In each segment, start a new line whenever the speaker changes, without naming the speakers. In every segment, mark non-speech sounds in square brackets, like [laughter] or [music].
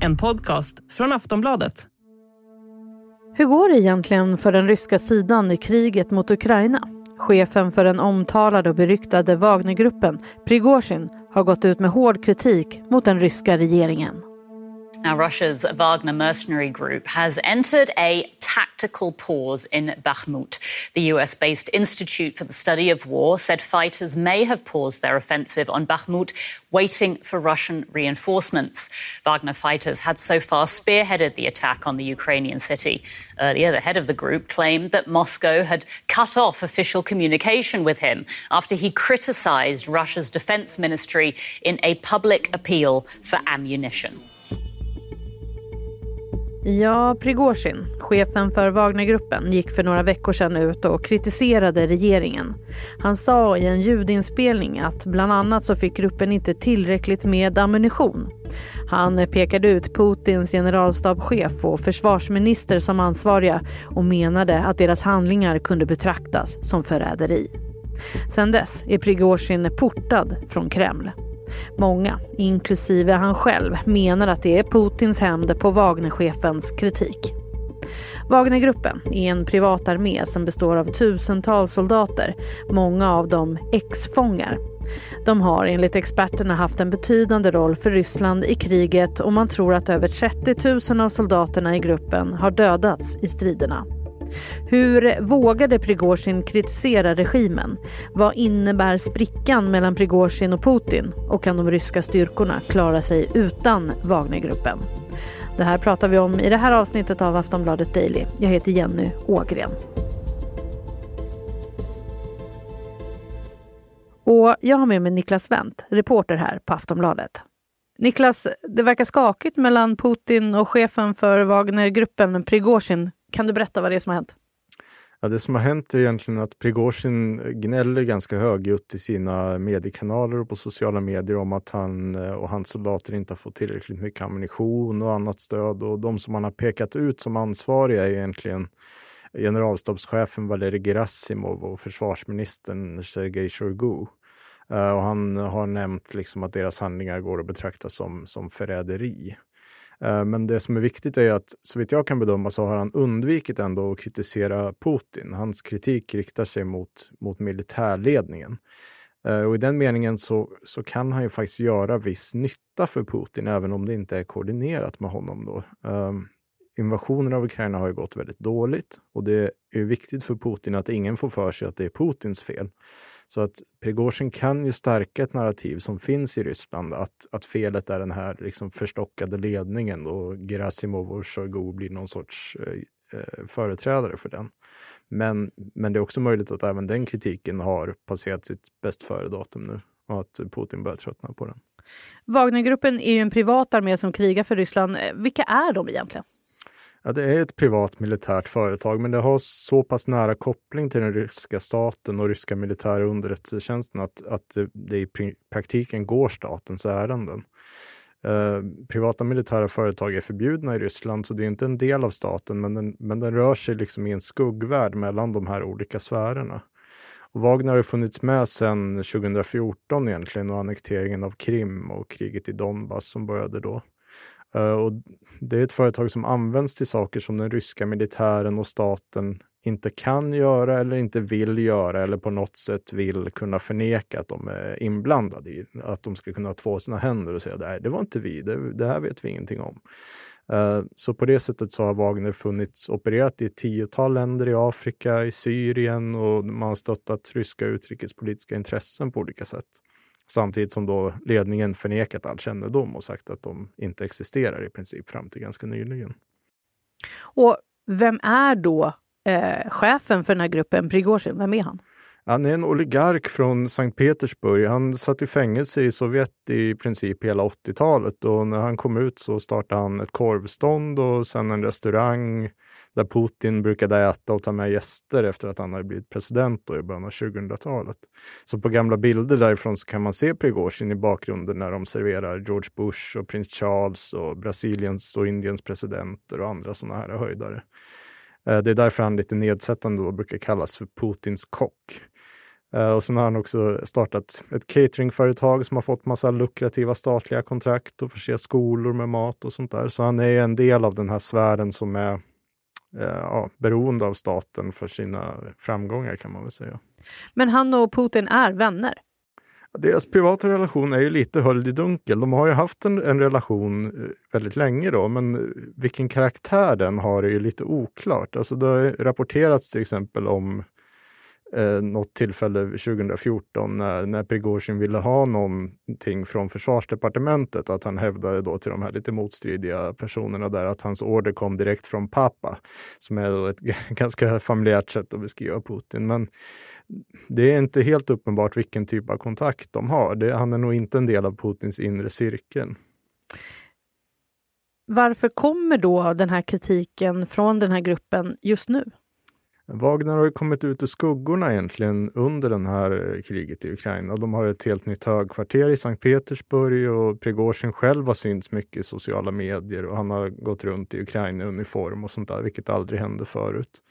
En podcast från Aftonbladet.
Hur går det egentligen för den ryska sidan i kriget mot Ukraina? Chefen för den omtalade och beryktade Wagnergruppen, Prigozjin, har gått ut med hård kritik mot den ryska regeringen.
Now, Russia's Wagner mercenary group has entered a tactical pause in Bakhmut. The US based Institute for the Study of War said fighters may have paused their offensive on Bakhmut, waiting for Russian reinforcements. Wagner fighters had so far spearheaded the attack on the Ukrainian city. Earlier, the head of the group claimed that Moscow had cut off official communication with him after he criticized Russia's defense ministry in a public appeal for ammunition.
Ja, Prigozjin, chefen för Wagnergruppen, gick för några veckor sedan ut och kritiserade regeringen. Han sa i en ljudinspelning att bland annat så fick gruppen inte tillräckligt med ammunition. Han pekade ut Putins generalstabschef och försvarsminister som ansvariga och menade att deras handlingar kunde betraktas som förräderi. Sedan dess är Prigozjin portad från Kreml. Många, inklusive han själv, menar att det är Putins hämnd på Wagnerchefens kritik. Wagnergruppen är en privat armé som består av tusentals soldater, många av dem ex-fångar. De har enligt experterna haft en betydande roll för Ryssland i kriget och man tror att över 30 000 av soldaterna i gruppen har dödats i striderna. Hur vågade Prigozjin kritisera regimen? Vad innebär sprickan mellan Prigozjin och Putin? Och kan de ryska styrkorna klara sig utan Wagnergruppen? Det här pratar vi om i det här avsnittet av Aftonbladet Daily. Jag heter Jenny Ågren. Och jag har med mig Niklas Wendt, reporter här på Aftonbladet. Niklas, det verkar skakigt mellan Putin och chefen för Wagnergruppen Prigozjin. Kan du berätta vad det är som har hänt?
Ja, det som har hänt är egentligen att Prigozjin gnäller ganska högljutt i sina mediekanaler och på sociala medier om att han eh, och hans soldater inte har fått tillräckligt mycket ammunition och annat stöd. Och de som han har pekat ut som ansvariga är egentligen generalstabschefen Valerij Gerasimov och försvarsministern Sergej Shoigu. Eh, och han har nämnt liksom att deras handlingar går att betrakta som, som förräderi. Eh, men det som är viktigt är att så vitt jag kan bedöma så har han undvikit ändå att kritisera Putin. Hans kritik riktar sig mot, mot militärledningen. Eh, och i den meningen så, så kan han ju faktiskt göra viss nytta för Putin, även om det inte är koordinerat med honom. Då. Um, invasionen av Ukraina har ju gått väldigt dåligt och det är viktigt för Putin att ingen får för sig att det är Putins fel. Så att Prigozjin kan ju stärka ett narrativ som finns i Ryssland, att, att felet är den här liksom förstockade ledningen och Gerasimov och Shoigu blir någon sorts eh, eh, företrädare för den. Men, men det är också möjligt att även den kritiken har passerat sitt bäst före-datum nu och att Putin börjar tröttna på den.
Wagnergruppen är ju en privat armé som krigar för Ryssland. Eh, vilka är de egentligen?
Ja, det är ett privat militärt företag, men det har så pass nära koppling till den ryska staten och ryska militära underrättelsetjänsten att, att det i praktiken går statens ärenden. Eh, privata militära företag är förbjudna i Ryssland, så det är inte en del av staten, men den, men den rör sig liksom i en skuggvärld mellan de här olika sfärerna. Och Wagner har funnits med sedan 2014 egentligen och annekteringen av Krim och kriget i Donbass som började då. Eh, och det är ett företag som används till saker som den ryska militären och staten inte kan göra eller inte vill göra eller på något sätt vill kunna förneka att de är inblandade i. Att de ska kunna två sina händer och säga nej, det var inte vi, det, det här vet vi ingenting om. Uh, så på det sättet så har Wagner funnits opererat i ett tiotal länder i Afrika, i Syrien och man har stöttat ryska utrikespolitiska intressen på olika sätt. Samtidigt som då ledningen förnekat all kännedom och sagt att de inte existerar i princip fram till ganska nyligen.
Och vem är då eh, chefen för den här gruppen, Prigozjin? Vem är han?
Han är en oligark från Sankt Petersburg. Han satt i fängelse i Sovjet i princip hela 80-talet och när han kom ut så startade han ett korvstånd och sen en restaurang där Putin brukade äta och ta med gäster efter att han hade blivit president då i början av 2000-talet. Så på gamla bilder därifrån så kan man se Prigozjin i bakgrunden när de serverar George Bush och prins Charles och Brasiliens och Indiens presidenter och andra sådana här höjdare. Eh, det är därför han lite nedsättande då brukar kallas för Putins kock. Uh, och sen har han också startat ett cateringföretag som har fått massa lukrativa statliga kontrakt och förse skolor med mat och sånt där. Så han är en del av den här sfären som är uh, ja, beroende av staten för sina framgångar kan man väl säga.
Men han och Putin är vänner?
Deras privata relation är ju lite höljd i dunkel. De har ju haft en, en, relation eh, väldigt länge då, men vilken karaktär den har är ju lite oklart. Alltså det har rapporterats till exempel om eh, något tillfälle 2014 när, när Prigozjin ville ha någonting från försvarsdepartementet, att han hävdade då till de här lite motstridiga personerna där att hans order kom direkt från pappa, som är ett [laughs] ganska familjärt sätt att beskriva Putin. Men det är inte helt uppenbart vilken typ av kontakt de har. Det, han är nog inte en del av Putins inre cirkel.
Varför kommer då den här kritiken från den här gruppen just nu?
Wagner har ju kommit ut ur skuggorna egentligen under det här eh, kriget i Ukraina. De har ett helt nytt högkvarter i Sankt Petersburg och Prigozjin själv har synts mycket i sociala medier och han har gått runt i Ukraina-uniform och sånt där, vilket aldrig hände förut.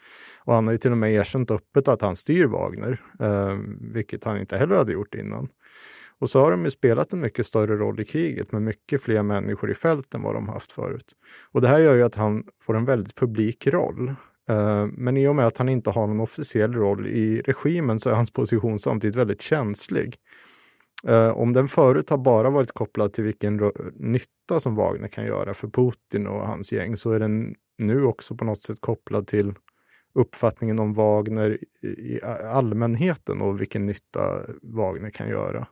Och han har ju till och med erkänt öppet att han styr Wagner, eh, vilket han inte heller hade gjort innan. Och så har de ju spelat en mycket större roll i kriget med mycket fler människor i fält än vad de haft förut. Och det här gör ju att han får en väldigt publik roll. Eh, men i och med att han inte har någon officiell roll i regimen så är hans position samtidigt väldigt känslig. Eh, om den förut har bara varit kopplad till vilken nytta som Wagner kan göra för Putin och hans gäng så är den nu också på något sätt kopplad till uppfattningen om Wagner i allmänheten och vilken nytta Wagner kan göra.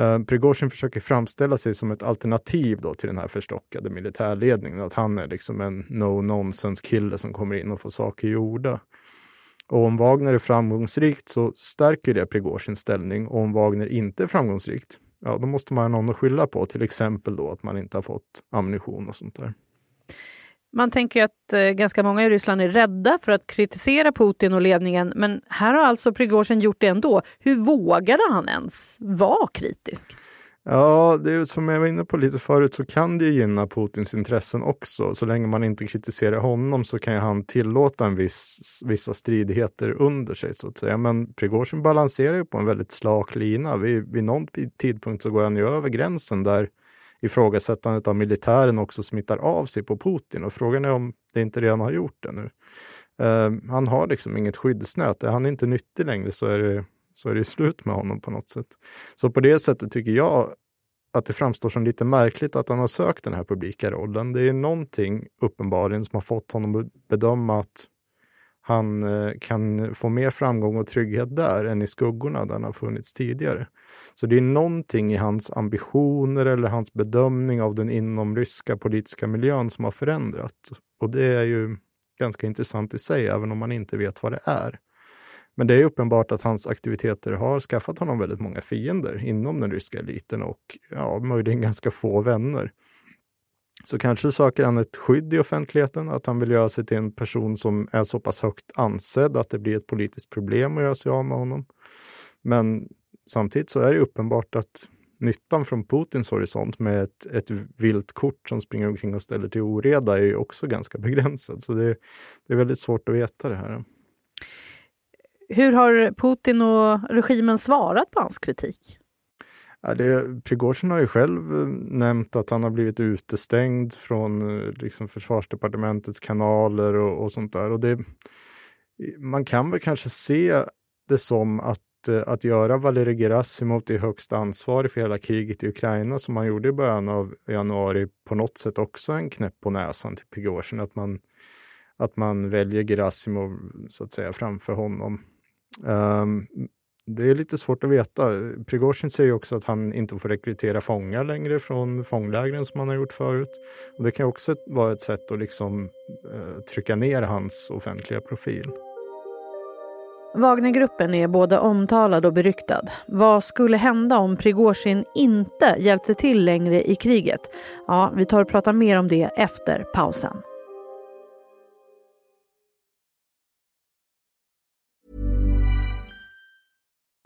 Eh, Prigozjin försöker framställa sig som ett alternativ då till den här förstockade militärledningen, att han är liksom en no-nonsense kille som kommer in och får saker gjorda. Och om Wagner är framgångsrikt så stärker det Prigozjins ställning och om Wagner inte är framgångsrikt, ja då måste man ha någon att skylla på, till exempel då att man inte har fått ammunition och sånt där.
Man tänker att eh, ganska många i Ryssland är rädda för att kritisera Putin och ledningen, men här har alltså Prigozjin gjort det ändå. Hur vågade han ens vara kritisk?
Ja, det är som jag var inne på lite förut så kan det gynna Putins intressen också. Så länge man inte kritiserar honom så kan han tillåta en viss, vissa stridigheter under sig så att säga. Men Prigozjin balanserar ju på en väldigt slak lina. Vid, vid någon tidpunkt så går han ju över gränsen där ifrågasättandet av militären också smittar av sig på Putin och frågan är om det inte redan har gjort det nu. Uh, han har liksom inget skyddsnät. Är han inte nyttig längre så är, det, så är det slut med honom på något sätt. Så på det sättet tycker jag att det framstår som lite märkligt att han har sökt den här publika rollen. Det är någonting uppenbarligen som har fått honom att bedöma att han eh, kan få mer framgång och trygghet där än i skuggorna där han har funnits tidigare. Så det är någonting i hans ambitioner eller hans bedömning av den inomryska politiska miljön som har förändrats. Och det är ju ganska intressant i sig, även om man inte vet vad det är. Men det är uppenbart att hans aktiviteter har skaffat honom väldigt många fiender inom den ryska eliten och ja, möjligen ganska få vänner. Så kanske söker han ett skydd i offentligheten, att han vill göra sig till en person som är så pass högt ansedd att det blir ett politiskt problem att göra sig av med honom. Men samtidigt så är det uppenbart att nyttan från Putins horisont med ett, ett vilt kort som springer omkring och ställer till oreda är ju också ganska [laughs] begränsad. Så det, det är väldigt svårt att veta det här.
Hur har Putin och regimen svarat på hans kritik?
Ja, det, Prigozjin har ju själv eh, nämnt att han har blivit utestängd från eh, liksom, försvarsdepartementets kanaler och, och sånt där. Och det, man kan väl kanske se det som att, eh, att göra Valerij Gerasimov till högsta ansvarig för hela kriget i Ukraina som man gjorde i början av januari på något sätt också en knäpp på näsan till Prigozjin. Att man, att man väljer Gerasimov så att säga framför honom. Um, det är lite svårt att veta. Prigozjin säger också att han inte får rekrytera fångar längre från fånglägren som han har gjort förut. Och det kan också vara ett sätt att liksom, eh, trycka ner hans offentliga profil.
Wagnergruppen är både omtalad och beryktad. Vad skulle hända om Prigozjin inte hjälpte till längre i kriget? Ja, vi tar och pratar mer om det efter pausen.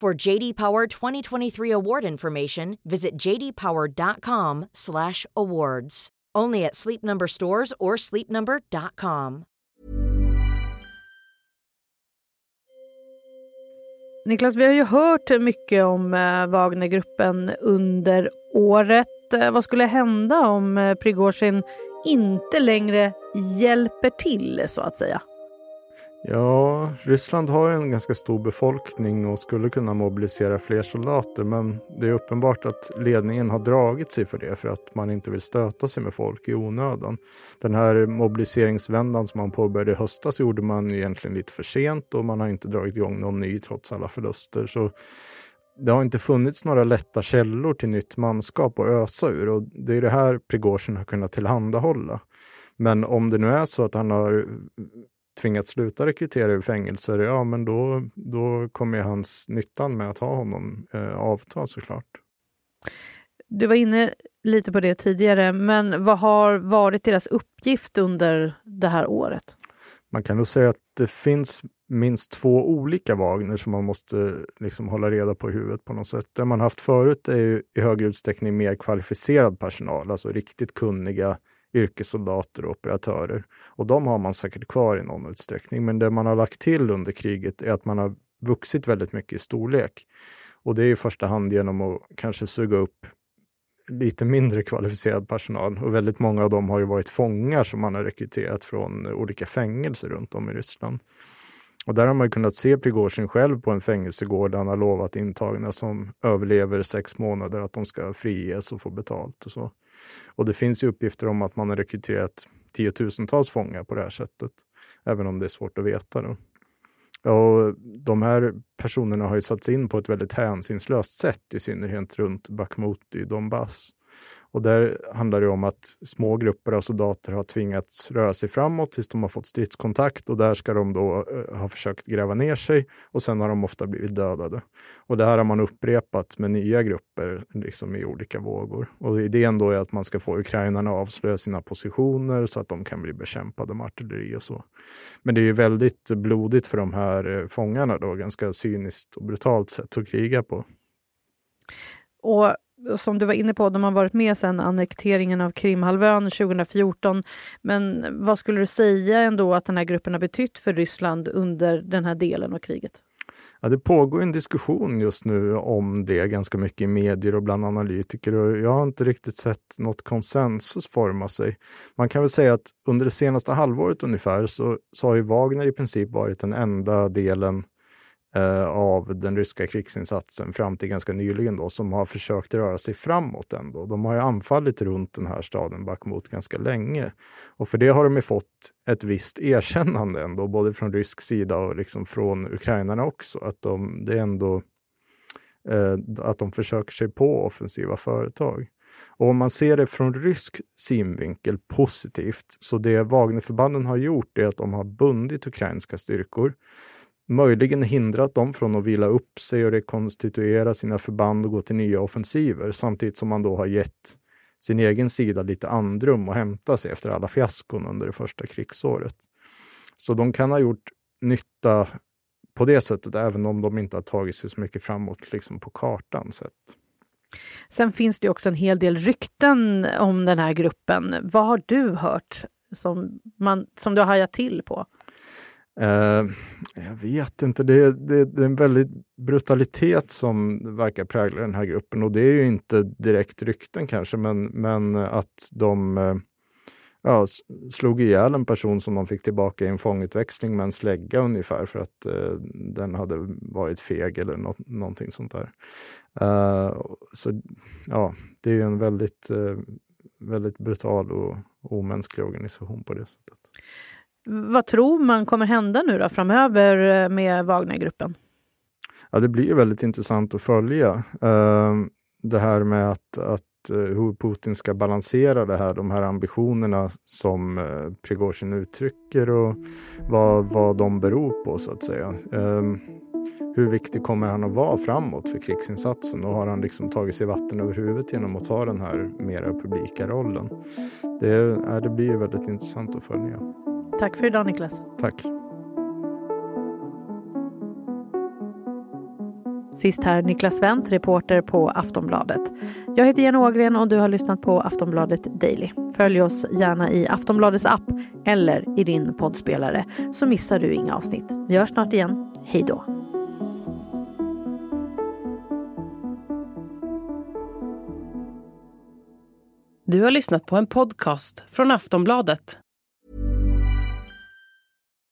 For JD Power 2023 award information, visit jdpower.com/awards. Only at Sleep Number stores or sleepnumber.com.
Niklas, vi har ju hört mycket om eh, Wagnergruppen under året. Eh, vad skulle hända om eh, Prigozjin inte längre hjälper till, så att säga?
Ja, Ryssland har en ganska stor befolkning och skulle kunna mobilisera fler soldater, men det är uppenbart att ledningen har dragit sig för det för att man inte vill stöta sig med folk i onödan. Den här mobiliseringsvändan som man påbörjade i höstas gjorde man egentligen lite för sent och man har inte dragit igång någon ny trots alla förluster. Så det har inte funnits några lätta källor till nytt manskap att ösa ur och det är det här Prigozjin har kunnat tillhandahålla. Men om det nu är så att han har tvingats sluta rekrytera ur fängelser, ja men då, då kommer hans nyttan med att ha honom eh, avta såklart.
Du var inne lite på det tidigare, men vad har varit deras uppgift under det här året?
Man kan nog säga att det finns minst två olika Wagner som man måste liksom hålla reda på i huvudet på något sätt. Det man haft förut är ju i högre utsträckning mer kvalificerad personal, alltså riktigt kunniga yrkessoldater och operatörer. Och de har man säkert kvar i någon utsträckning. Men det man har lagt till under kriget är att man har vuxit väldigt mycket i storlek. Och det är i första hand genom att kanske suga upp lite mindre kvalificerad personal. Och väldigt många av dem har ju varit fångar som man har rekryterat från olika fängelser runt om i Ryssland. Och där har man kunnat se Prigozjin själv på en fängelsegård där han har lovat intagna som överlever sex månader att de ska friges och få betalt och så. Och det finns ju uppgifter om att man har rekryterat tiotusentals fångar på det här sättet, även om det är svårt att veta. Då. Och de här personerna har ju satts in på ett väldigt hänsynslöst sätt, i synnerhet runt Bakhmut i Donbass. Och där handlar det om att små grupper av soldater har tvingats röra sig framåt tills de har fått stridskontakt och där ska de då uh, ha försökt gräva ner sig och sen har de ofta blivit dödade. Och det här har man upprepat med nya grupper liksom i olika vågor. Och idén då är att man ska få ukrainarna att avslöja sina positioner så att de kan bli bekämpade med artilleri och så. Men det är ju väldigt blodigt för de här eh, fångarna då, ganska cyniskt och brutalt sätt att kriga på.
Och som du var inne på, de har varit med sedan annekteringen av Krimhalvön 2014. Men vad skulle du säga ändå att den här gruppen har betytt för Ryssland under den här delen av kriget?
Ja, det pågår en diskussion just nu om det ganska mycket i medier och bland analytiker och jag har inte riktigt sett något konsensus forma sig. Man kan väl säga att under det senaste halvåret ungefär så, så har ju Wagner i princip varit den enda delen eh, Eh, av den ryska krigsinsatsen fram till ganska nyligen då, som har försökt röra sig framåt ändå. De har ju anfallit runt den här staden Bakhmut ganska länge. Och för det har de ju fått ett visst erkännande ändå, både från rysk sida och liksom från ukrainarna också, att de, det är ändå eh, att de försöker sig på offensiva företag. Och om man ser det från rysk synvinkel positivt, så det Wagnerförbanden har gjort är att de har bundit ukrainska styrkor möjligen hindrat dem från att vila upp sig och rekonstituera sina förband och gå till nya offensiver, samtidigt som man då har gett sin egen sida lite andrum och hämta sig efter alla fiaskon under det första krigsåret. Så de kan ha gjort nytta på det sättet, även om de inte har tagit sig så mycket framåt liksom på kartan sett.
Sen finns det också en hel del rykten om den här gruppen. Vad har du hört som, man, som du har hajat till på?
Uh, jag vet inte, det, det, det, är en väldigt brutalitet som verkar prägla den här gruppen och det är ju inte direkt rykten kanske, men, men att de uh, ja, slog ihjäl en person som de fick tillbaka i en fångutväxling med en slägga ungefär för att uh, den hade varit feg eller något, någonting sånt där. så ja, det är ju en väldigt, väldigt brutal och omänsklig organisation på det sättet.
Vad tror man kommer hända nu då framöver eh, med Wagnergruppen?
Ja, det blir väldigt intressant att följa. Eh, det här med att, att eh, hur Putin ska balansera det här, de här ambitionerna som eh, Prigozjin uttrycker och vad, vad de beror på så att säga. Hur viktig kommer han att vara framåt för krigsinsatsen och har han liksom tagit sig vatten över huvudet genom att ta den här mera publika rollen? Det, det blir väldigt intressant att följa.
Tack för idag Niklas.
Tack.
Sist här Niklas Wendt, reporter på Aftonbladet. Jag heter Jenny Ågren och du har lyssnat på Aftonbladet Daily. Följ oss gärna i Aftonbladets app eller i din poddspelare så missar du inga avsnitt. Vi hörs snart igen. Hej då!
Du har lyssnat på en podcast från Aftonbladet.